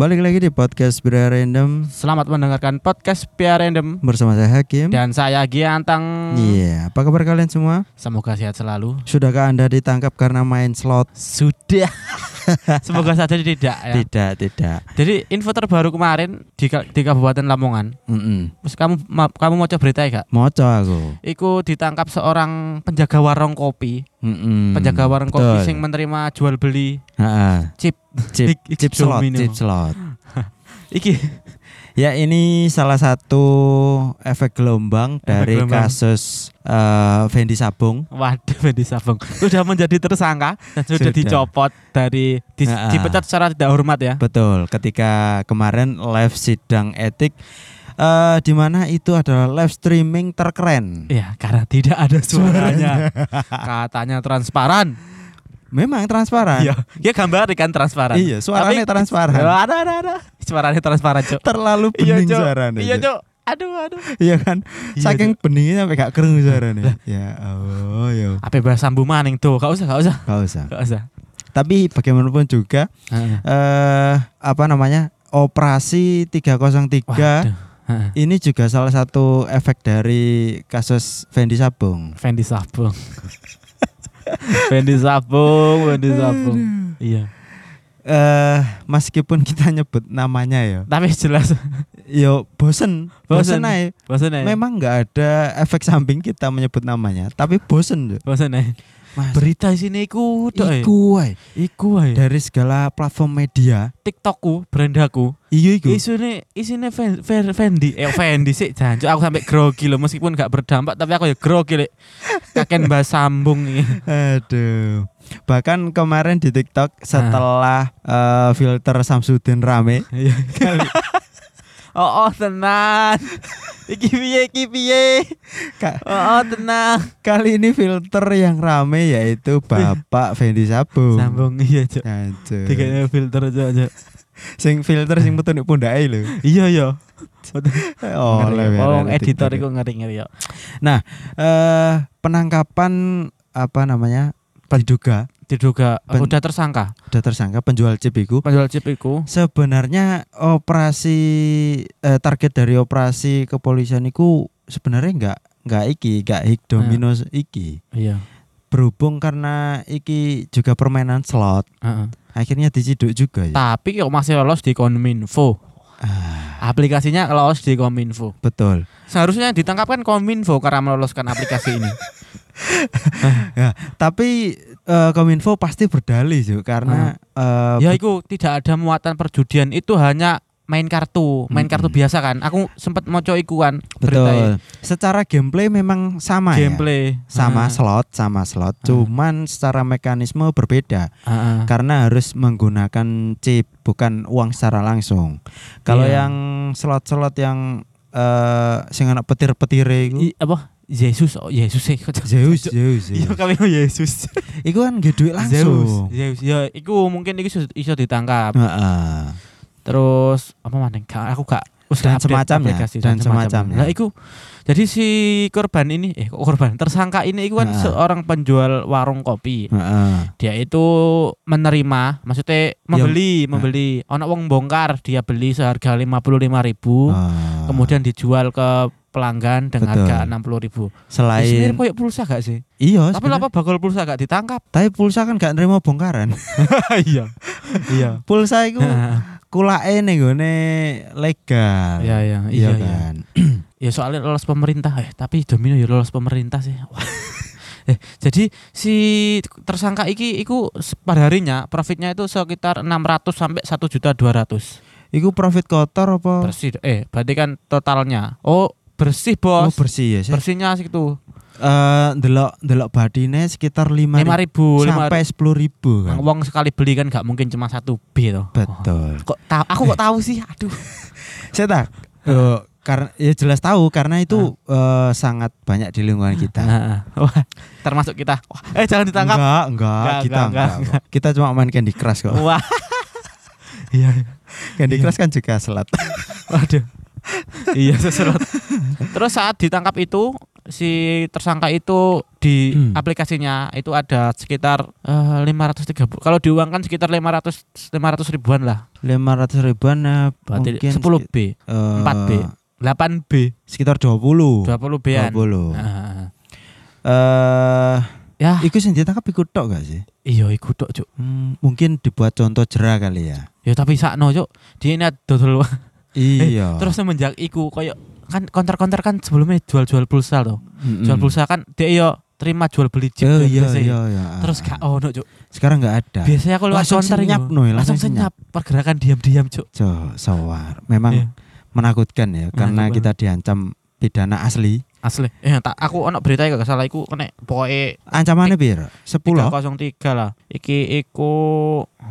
Balik lagi di podcast Bria Random Selamat mendengarkan podcast Pia Random bersama saya Hakim. dan saya Giantang. Iya, apa kabar kalian semua? Semoga sehat selalu. Sudahkah Anda ditangkap karena main slot? Sudah. Semoga saja tidak ya. Tidak, tidak. Jadi info terbaru kemarin di, di Kabupaten Lamongan. Mm Terus kamu ma- kamu mau coba berita ya, Kak? Moco aku. Iku ditangkap seorang penjaga warung kopi, Mm-mm. penjaga warung Betul. kopi sing menerima jual beli Ha-ha. chip. Chip, chip slot, domino. chip slot. Iki Ya ini salah satu efek gelombang dari gelombang. kasus eh, Fendi Sabung. Waduh, Fendi Sabung sudah menjadi tersangka dan sudah, Sudah. dicopot dari di- Ha-ha. dipecat secara tidak hormat ya. Betul. Ketika kemarin live sidang etik eh di mana itu adalah live streaming terkeren. Iya, karena tidak ada suaranya. Katanya transparan. Memang transparan. Iya, dia gambar kan transparan. Iya, suaranya Tapi- transparan. Ya, ada ada ada. Suaranya transparan, Cok. Terlalu Iya, bening Cok. suaranya. Iya, Cok. Aduh, aduh. Iya kan? Iya, Saking beningnya sampai gak keren suaranya. ya Allah, ya. Apa bahasa sambu maning tuh? Gak usah, gak usah. Gak usah. Gak usah. Tapi bagaimanapun juga eh apa namanya? Operasi 303 Waduh. Ini juga salah satu efek dari kasus Fendi Sabung. Fendi Sabung. Fendi Sabung, Fendi Sabung. Iya. Eh meskipun kita nyebut namanya ya, Tapi jelas yo bosen, bosen Bosen. aja. ya. Memang nggak ada efek samping kita menyebut namanya, tapi bosen tuh. bosan ya. Mas, Berita di sini iku tok, eh. iku wae. Iku ae. dari segala platform media. TikTokku, brandaku. Iya iku. Isune isine Fendi, eh Fendi sih jancuk aku sampai grogi loh meskipun gak berdampak tapi aku ya grogi lek. Kakek Mbak sambung ini. Aduh. Bahkan kemarin di TikTok setelah eh, filter Samsudin rame, Iya. Oh, oh tenan. Iki piye iki piye? Oh, oh tenan. kali ini filter yang rame yaitu Bapak Fendi Sabung. Sambung iya, Cuk. Tiga filter aja aja. Sing filter sing metu nek pundake lho. Iya ya. Oh, lewer, editor iku ngeri-ngeri ya. Eh penangkapan apa namanya? Diduga Diduga Ben- udah tersangka. sudah tersangka penjual chip Penjual chip sebenarnya operasi eh, target dari operasi kepolisian itu sebenarnya nggak nggak iki nggak hik domino iki iya. berhubung karena iki juga permainan slot Heeh. akhirnya diciduk juga ya Tapi kok masih lolos di Kominfo. Ah, Aplikasinya lolos di Kominfo. betul Seharusnya ditangkap kan Kominfo karena meloloskan aplikasi ini. tapi eh, kominfo pasti berdalih juga karena eh, ya itu tidak ada muatan perjudian itu hanya main kartu, main kartu Mm-mm. biasa kan. Aku sempat moco iku kan betul beritanya. secara gameplay memang sama ya Gameplay sama Heeh. slot sama slot Ah. cuman secara mekanisme berbeda Heeh. karena harus menggunakan chip bukan uang secara langsung. Kalau Iya. yang slot-slot yang eh sing anak petir-petire iku apa? Yesus, oh Yesus sih. Zeus, Zeus. Iya Zeus. kami Yesus. Iku kan gak duit Zeus, langsung. Zeus. Ya, iku mungkin iku iso, ditangkap. Heeh. Terus apa maneh? Gak- Aku gak Dan update semacamnya, aplikasi dan semacamnya. Lah iku jadi si korban ini eh kok korban tersangka ini iku kan Heeh. seorang penjual warung kopi. Heeh. Dia itu menerima, maksudnya membeli, membeli. Ono wong bongkar, dia beli seharga 55.000 ribu, Ah. kemudian dijual ke pelanggan dengan Betul. harga 60.000 ribu. selain koyo pulsa gak sih? iya, Tapi sebenarnya. apa bakal pulsa gak ditangkap? tapi pulsa kan gak nerima bongkaran. iya. Iya. pulsa iku kulake ning gone legal. Iya, iya, Iya iya, iya. kan. Ya soalnya lolos pemerintah eh tapi Domino ya lolos pemerintah sih. Eh, jadi si tersangka iki iku pada harinya profitnya itu sekitar 600 sampai 1 juta 200. Iku profit kotor apa? Bersih eh berarti kan totalnya. Oh, bersih, Oh, Bos. bersih ya. Saya Bersihnya segitu. eh delok delok badine sekitar 5 5.000 sampai 10 ribu kan. Uang sekali beli kan gak mungkin cuma satu B toh. Betul. Kok tahu aku kok tahu sih? Aduh. Saya tak eh, karena ya jelas tahu karena itu eh, sangat banyak di lingkungan kita. Wah, termasuk kita. Wah, eh jangan ditangkap. Enggak, enggak, Enggak, kita enggak, enggak, kok. Kita cuma main Candy Crush kok. Wah. Iya. Candy Iya. Crush kan juga selat. Waduh. Iya seserot. Terus saat ditangkap itu si tersangka itu di Hmm. aplikasinya itu ada sekitar eh, 530. Kalau diuangkan sekitar 500 500 ribuan lah. 500 ribuan eh, Berarti mungkin 10 B, eh, 4 B, 8 B, sekitar 20. 20 B-an. 20. Nah, Eh, ya, iku sing ditangkap iku tok gak sih? iya iku tok, Cuk. Hmm, mungkin dibuat contoh jerah kali ya. Ya tapi sakno, Cuk. Dia ini dodol Iya. Terus semenjak iku koyo kan konter-konter kan sebelumnya jual-jual pulsa tuh. Mm-mm. Jual pulsa kan dia yo terima jual beli chip Oh iya biasanya. iya iya. Terus gak ono, Cuk. sekarang nggak ada. Biasanya aku lewat Langsung konter senyap, Noy, langsung langsung senyap pergerakan diam-diam, Cuk. Jo, sawar. Memang Iya. menakutkan ya karena kita diancam pidana asli. Asli. Eh tak aku ono berita gak salah iku kena pokoknya Ancamannya piro? 10. 303 lah. Iki iku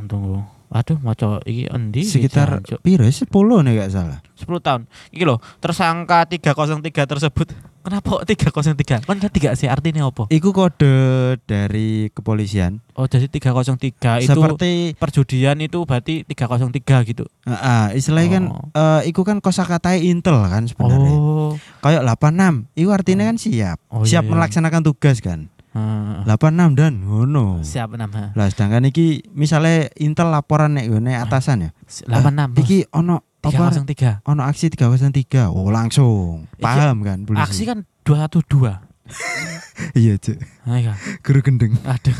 tunggu. Aduh, maca iki endi? Sekitar piro? 10 nih gak salah. 10 tahun. Iki loh, tersangka 303 tersebut. Kenapa kok 303? Kan tiga sih artinya apa? Iku kode dari kepolisian. Oh, jadi 303 itu Seperti perjudian itu berarti 303 gitu. ah, istilahnya kan Oh. eh, iku kan kosakata Intel kan sebenarnya. Oh. Kayak 86. Iku artinya kan siap. Oh, siap iya, iya. melaksanakan tugas kan. Heeh. 86 dan ngono. Siap nama. Lah sedangkan iki misalnya Intel laporan nek ngene atasan ya. 86. Bos. Iki ono apa 303. ono aksi 303. Oh langsung. Iki Paham kan polisi. Aksi kan 212. iya, Cuk. Nah, iya. Guru gendeng. Aduh.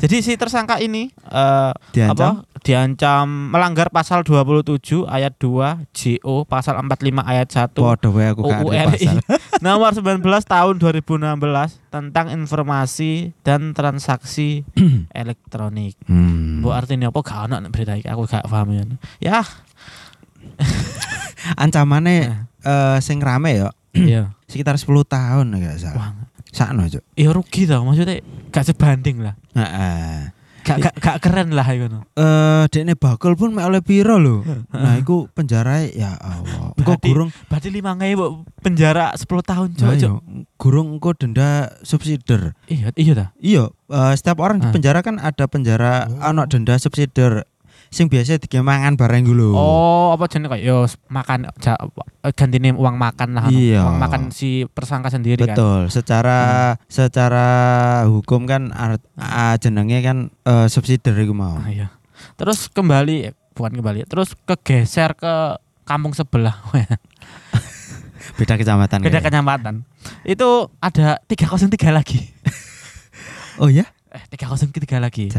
Jadi si tersangka ini eh Diancam apa diancam melanggar pasal 27 ayat 2 JO pasal 45 ayat 1 Podo wae aku UU RI pasal. nomor 19 tahun 2016 tentang informasi dan transaksi elektronik. Hmm. Bu artinya apa gak ono berita iki aku gak paham ya. Ya, Ancamane eh sing rame ya iya. sekitar 10 tahun gak salah. Wah, Sakno, Cuk. ya rugi tau maksudnya gak sebanding lah. Heeh. Gak gak, gak keren lah iku. Eh dekne bakul pun mek oleh piro lho. Nah, iku penjara ya Allah. Engko Berarti- gurung Berarti 5000 penjara 10 tahun, Cok. Nah, Cok. iya. gurung engko denda subsidiar. Iya, iya ta. Iya, eh, setiap orang di penjara kan ada penjara ana denda subsidiar sing biasa digemangan bareng dulu. Oh, apa jenenge kayak yo makan ja, gantine uang makan lah. anu. Iya. Uang makan si tersangka sendiri kan. Betul, secara secara hukum kan jenenge kan eh, subsidiar iku mau. Ah, iya. Terus kembali eh, bukan kembali, terus kegeser ke kampung sebelah. Beda kecamatan. Beda kayaknya. kecamatan. Itu ada 303 lagi. Oh ya? Eh, 303 lagi.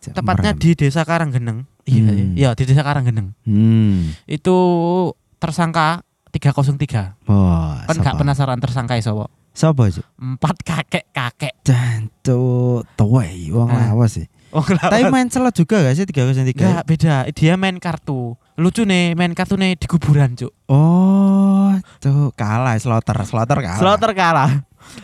Tepatnya merem. di Desa Karanggeneng. Iya, Hmm. iya, di Desa Karanggeneng. Hmm. Itu tersangka 303. Wah, Kan gak penasaran tersangka sapa? Sapa sih? Empat kakek-kakek. Jancu tuwei wong Ah. lawas sih. Oh, Tapi main celot juga gak sih 303? Enggak, beda. Dia main kartu. Lucu nih, main kartu nih di kuburan, Cuk. Oh, tuh kalah slaughter, slaughter kalah. Slaughter kalah.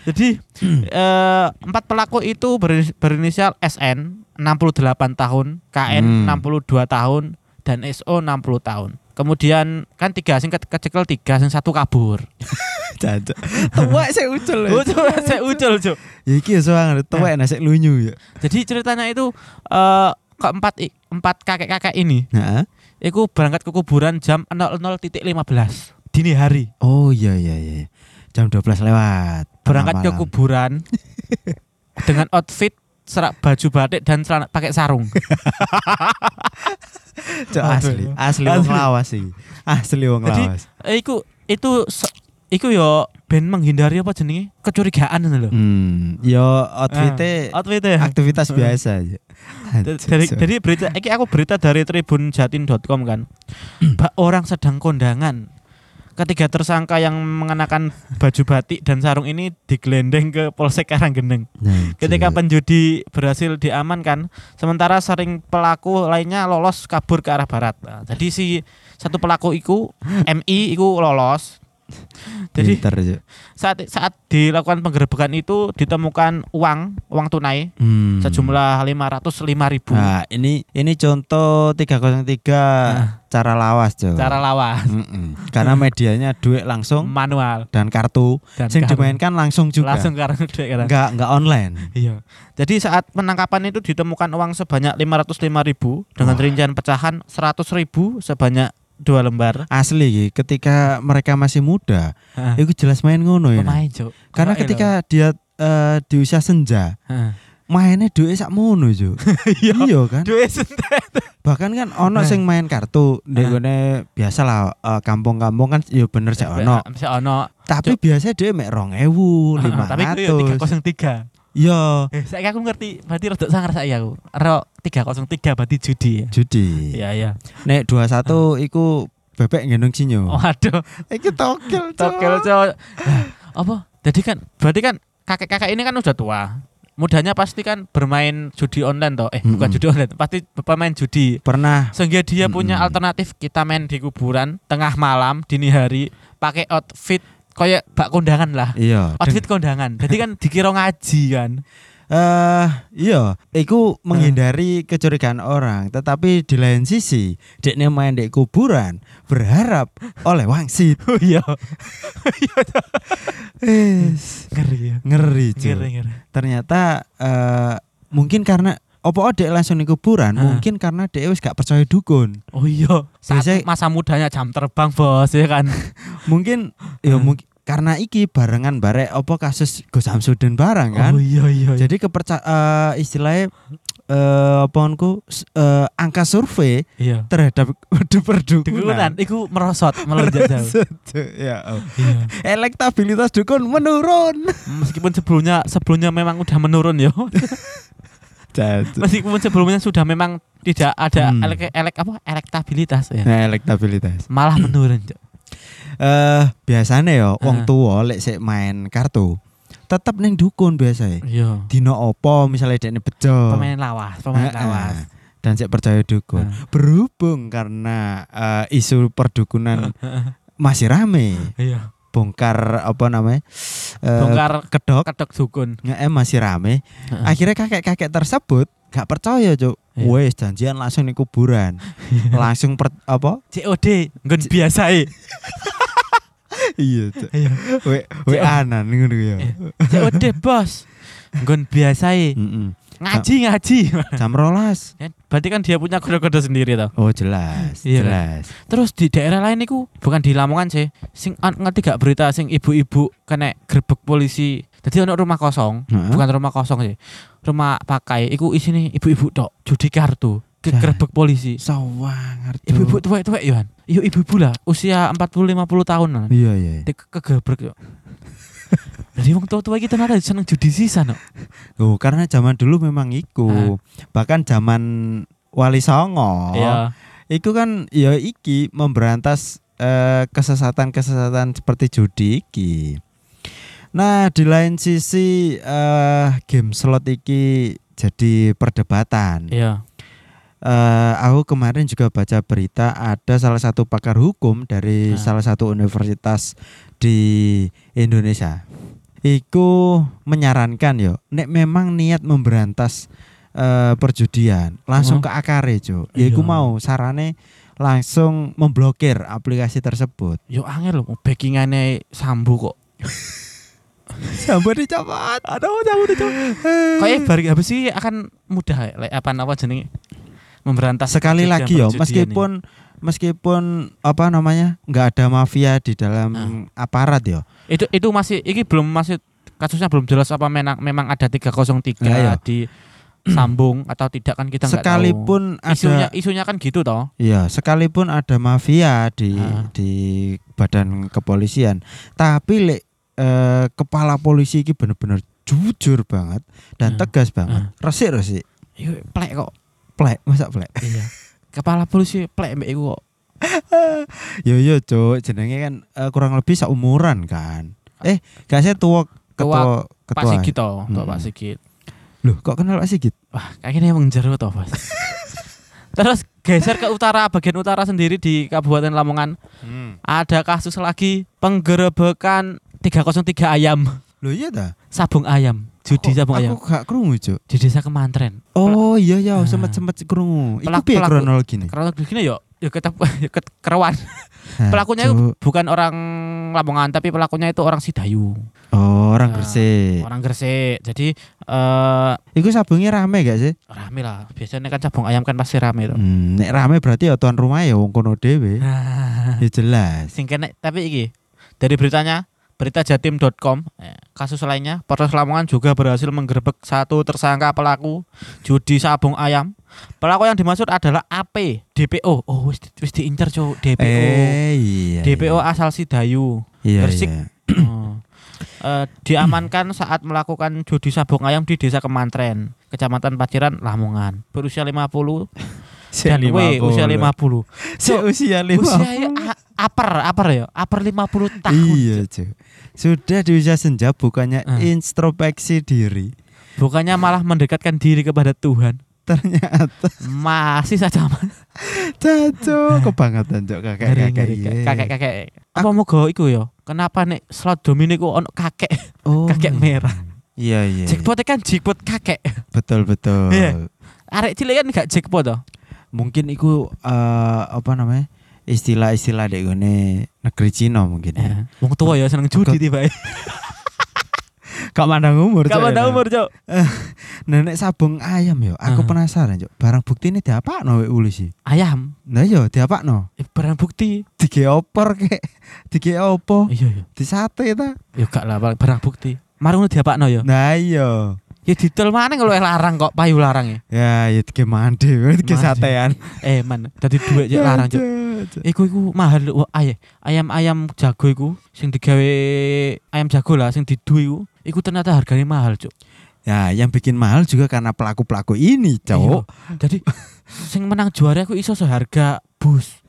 Jadi eh, empat pelaku itu ber- berinisial SN 68 tahun, KN Hmm. 62 tahun, dan SO 60 tahun. Kemudian kan tiga sing ke- kecekel tiga sing satu kabur. Caca. Tuwek sik ucul. Oh, coba saya ucul, Cuk. Ya iki ya soang tuwek nek sik lunyu ya. Jadi ceritanya itu eh keempat empat kakek-kakek ini Heeh. itu berangkat ke kuburan jam 00.15 dini hari. Oh iya iya iya. Jam 12 lewat. Berangkat ke kuburan dengan outfit serak baju batik dan celana pakai sarung. Cok, asli, asli wong Asli. lawas sih. Asli wong Jadi, lawas. Eh, iku itu iku yo ben menghindari apa jenenge kecurigaan ngono lho. Hmm, yo outfitnya Ah, outfitnya. aktivitas biasa aja. Dari dari berita iki aku berita dari tribunjatin.com kan. Orang sedang kondangan. Ketiga tersangka yang mengenakan baju batik dan sarung ini digelendeng ke Polsek Karanggeneng. Nah, Ketika penjudi berhasil diamankan, sementara sering pelaku lainnya lolos kabur ke arah barat. Nah, jadi si satu pelaku itu MI itu lolos. Jadi Pinter saat saat dilakukan penggerebekan itu ditemukan uang uang tunai Hmm. sejumlah 505 ribu Nah, ini ini contoh 303 cara lawas, Jo. cara lawan Mm-mm. Karena medianya duit langsung manual dan kartu dan kartu. dimainkan langsung juga. langsung karena duit kan. Enggak enggak online. Iya. Jadi saat penangkapan itu ditemukan uang sebanyak 505 ribu dengan Wah. rincian pecahan 100 ribu sebanyak dua lembar. Asli ketika mereka masih muda, Heeh. itu jelas main ngono ya. Pemain, Cuk. Karena ketika dia eh, di usia senja, Heeh. mainnya duit sak mono, Cuk. iya kan? Duwe sentet. Bahkan kan ono Nah. sing main kartu, ndek Nah. gone biasa lah eh, kampung-kampung kan ya bener sih ono. Tapi biasanya dia mek 2000, Heeh, Tapi itu ya 500. 303. Iya, Eh, saya aku ngerti, berarti rada sangar saya aku. Ro 303 berarti judi ya. judi. Iya, iya. Nek 21 iku bebek ngendong sinyo. Waduh, Iki tokel, tokel. Lah, apa? Jadi kan berarti kan kakek-kakek ini kan udah tua. Mudanya pasti kan bermain judi online toh. Eh, bukan Mm-mm. judi online, pasti pemain judi. Pernah Sehingga dia punya Mm-mm. alternatif kita main di kuburan tengah malam dini hari pakai outfit kayak bak kondangan lah. iya. Outfit kondangan. Jadi kan dikira ngaji kan. Eh iya, iku menghindari kecurigaan orang, tetapi di lain sisi, dekne main di kuburan berharap oleh wangsit. Oh iya. Wis, Ngeri ya. ngeri. Ngeri, ngeri. Ternyata eh mungkin karena opo dek langsung di kuburan, Ah. mungkin karena dek wis gak percaya dukun. Oh iya. Saat Biasanya- masa mudanya jam terbang bos ya kan. Mungkin ya mungkin karena iki barengan barek opo kasus Gus Samsudin barang kan. Oh iya iya. iya. Jadi kepercaya eh, istilahnya eh apa onku, s- eh, angka survei iya. terhadap Dukunan perdukunan. iku merosot melonjak jauh. ya, oh. Iya. elektabilitas dukun menurun. Meskipun sebelumnya sebelumnya memang udah menurun ya. Meskipun sebelumnya sudah memang tidak ada Hmm. elek, elek apa elektabilitas ya. Nah, elektabilitas. Malah menurun. Cok. Eh biasanya ya wong tua lek sik main kartu tetep ning dukun biasa Iya. Dino opo misalnya dekne bejo. Pemain lawas, pemain Heeh. lawas. Dan sik percaya dukun. Ah. Berhubung karena eh, isu perdukunan masih rame, Iya. bongkar apa namanya? Bongkar kedok kedok dukun. nge masih rame. Heeh. Akhirnya kakek-kakek tersebut gak percaya, Cuk. Iya. Wes janjian langsung ning kuburan. langsung per, apa? COD nggon biasa iya, Cuk. Iya. We we anan ngono ya. Iya. COD bos. Nggon biasa. Heeh. Ngaji ngaji. Jam rolas. Ya, Berarti kan dia punya kode-kode sendiri toh. Oh, jelas. Iya, jelas. Terus di daerah lain itu bukan di Lamongan sih. Sing ngerti gak berita sing ibu-ibu kena gerbek polisi. Jadi ono rumah kosong, Heeh. bukan rumah kosong sih. Rumah pakai iku isine ibu-ibu tok judi kartu ke Jan. gerbek polisi. Sawang ngerti. Ibu-ibu tuwek-tuwek Yohan. Iya ibu-ibu lah, usia 40 50 tahun. Iya, iya. Di ke kegebrek yo. Jadi wong tua-tua iki ternyata seneng judi sisan no. Oh, karena zaman dulu memang iku. Bahkan zaman Wali Songo. Iya. Iku kan ya iki memberantas eh, kesesatan-kesesatan seperti judi iki. Nah, di lain sisi eh, game slot iki jadi perdebatan. Iya. Eh, aku kemarin juga baca berita ada salah satu pakar hukum dari Ah. salah satu universitas di Indonesia. Iku menyarankan yo, nek memang niat memberantas eh, perjudian, langsung Oh. ke akare, Jo. Ya iku Iya. mau sarane langsung memblokir aplikasi tersebut. Yo angel lho backingane sambu kok. Sampai dicopot. Aduh, sambu dicopot. Kayak bari habis sih akan mudah ya, lek apa apa jenenge memberantas Sekali lagi yo, meskipun meskipun apa namanya nggak ada mafia di dalam Ah. aparat ini. itu itu masih ini belum masih kasusnya belum jelas apa memang memang ada 303 Iya, iya. di sambung atau tidak kan kita nggak tahu. sekalipun isunya ada isunya kan gitu toh. Iya, sekalipun ada mafia di Ah. di badan kepolisian, tapi lek eh, kepala polisi ini bener-bener jujur banget dan Ah. tegas banget. Resik resik. Iya, plek kok. Plek, masa plek? Iya. Kepala polisi plek mbek iku kok. Yo yo, Cuk, jenenge kan eh, kurang lebih seumuran kan. Eh, gak saya tua ketua Pak ketua. Sigit toh, Tua Mm-mm. Pak Sigit. Loh, kok kenal Pak Sigit? Wah, kayaknya emang jero toh, Bos. Terus geser ke utara, bagian utara sendiri di Kabupaten Lamongan ada kasus lagi penggerebekan 303 ayam, Loh iya dah. sabung ayam, judi sabung ayam Aku gak krungu, Cuk. di desa Kemantren. Oh iya ya, Ah. krungu. Iku Pelaku- piye pelaku- kronologi nih? Begini yo, ya ketep ya ket- kerewan. Pelakunya itu bukan orang Lamongan tapi pelakunya itu orang Sidayu. oh, orang Ah, Gresik. Orang Gresik. Jadi eh Iku sabungnya rame gak sih? rame lah. Biasanya kan cabung ayam kan pasti rame tuh. Hmm, nek rame berarti ya tuan rumah ya wong kono dhewe. Nah, Ya jelas. sing kena tapi iki dari beritanya beritajatim.com eh, kasus lainnya Polres Lamongan juga berhasil menggerebek satu tersangka pelaku judi sabung ayam pelaku yang dimaksud adalah AP DPO oh wis wis diincer cuk DPO Eh, iya. DPO iya. asal Sidayu Iya, Gresik. iya. Oh. Eh, diamankan saat melakukan judi sabung ayam di Desa Kemantren, Kecamatan Paciran, Lamongan. Berusia 50 Sik dan W 50. usia 50. Sik usia 50. Usia ya, upper, upper ya, upper 50 tahun. Iya, Cuk. Sudah di usia senja bukannya Eh. introspeksi diri. Bukannya malah mendekatkan diri kepada Tuhan. Ternyata Masih saja caco kebangetan Cuk kakek-kakek. iya. kakek-kakek. Apa moga iku ya? Kenapa nek slot domino iku ono kakek, Oh. kakek merah. Iya, iya. Jackpot kan jackpot kakek. Betul, betul. Iya. Arek cilik kan gak jackpot toh. Mungkin iku eh, apa namanya? Istilah-istilah dek gone negeri Cina mungkin ya. Ya. Wong tua ya seneng judi tiba. Gak mandang umur. Ada ya. umur, Cok. Nenek sabung ayam yo. Aku penasaran yo. Barang bukti ini diapakno wek ulisi? Ayam, Nah yo diapakno? eh, barang bukti. Dige opor kek. Dige opo? Iya, iya. Di sate ta? Ya gak lah barang bukti. Mari ngono diapakno ya. Nah iya. Ya didol mana kalau larang kok payu larang ya. Ya ya mandi, dige Mandi. satean. Eh man, dadi duit ya larang cok. Iku iku mahal Wah, ay, ayam-ayam jago iku sing digawe ayam jago lah sing didu iku. Iku ternyata harganya mahal cok. Ya, yang bikin mahal juga karena pelaku-pelaku ini, Iya. cowok. Jadi sing menang juara iku iso seharga bus.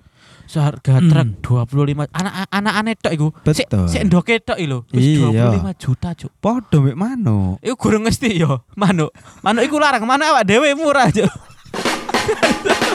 Seharga Hmm. truk 25 anak anak aneh tok iku. Sik sik ndoke tok lho. Wis Iya. 25 juta cok. Podo mek mano. Iku gurung mesti yo manuk. Manuk iku larang, manuk awak dhewe murah cok.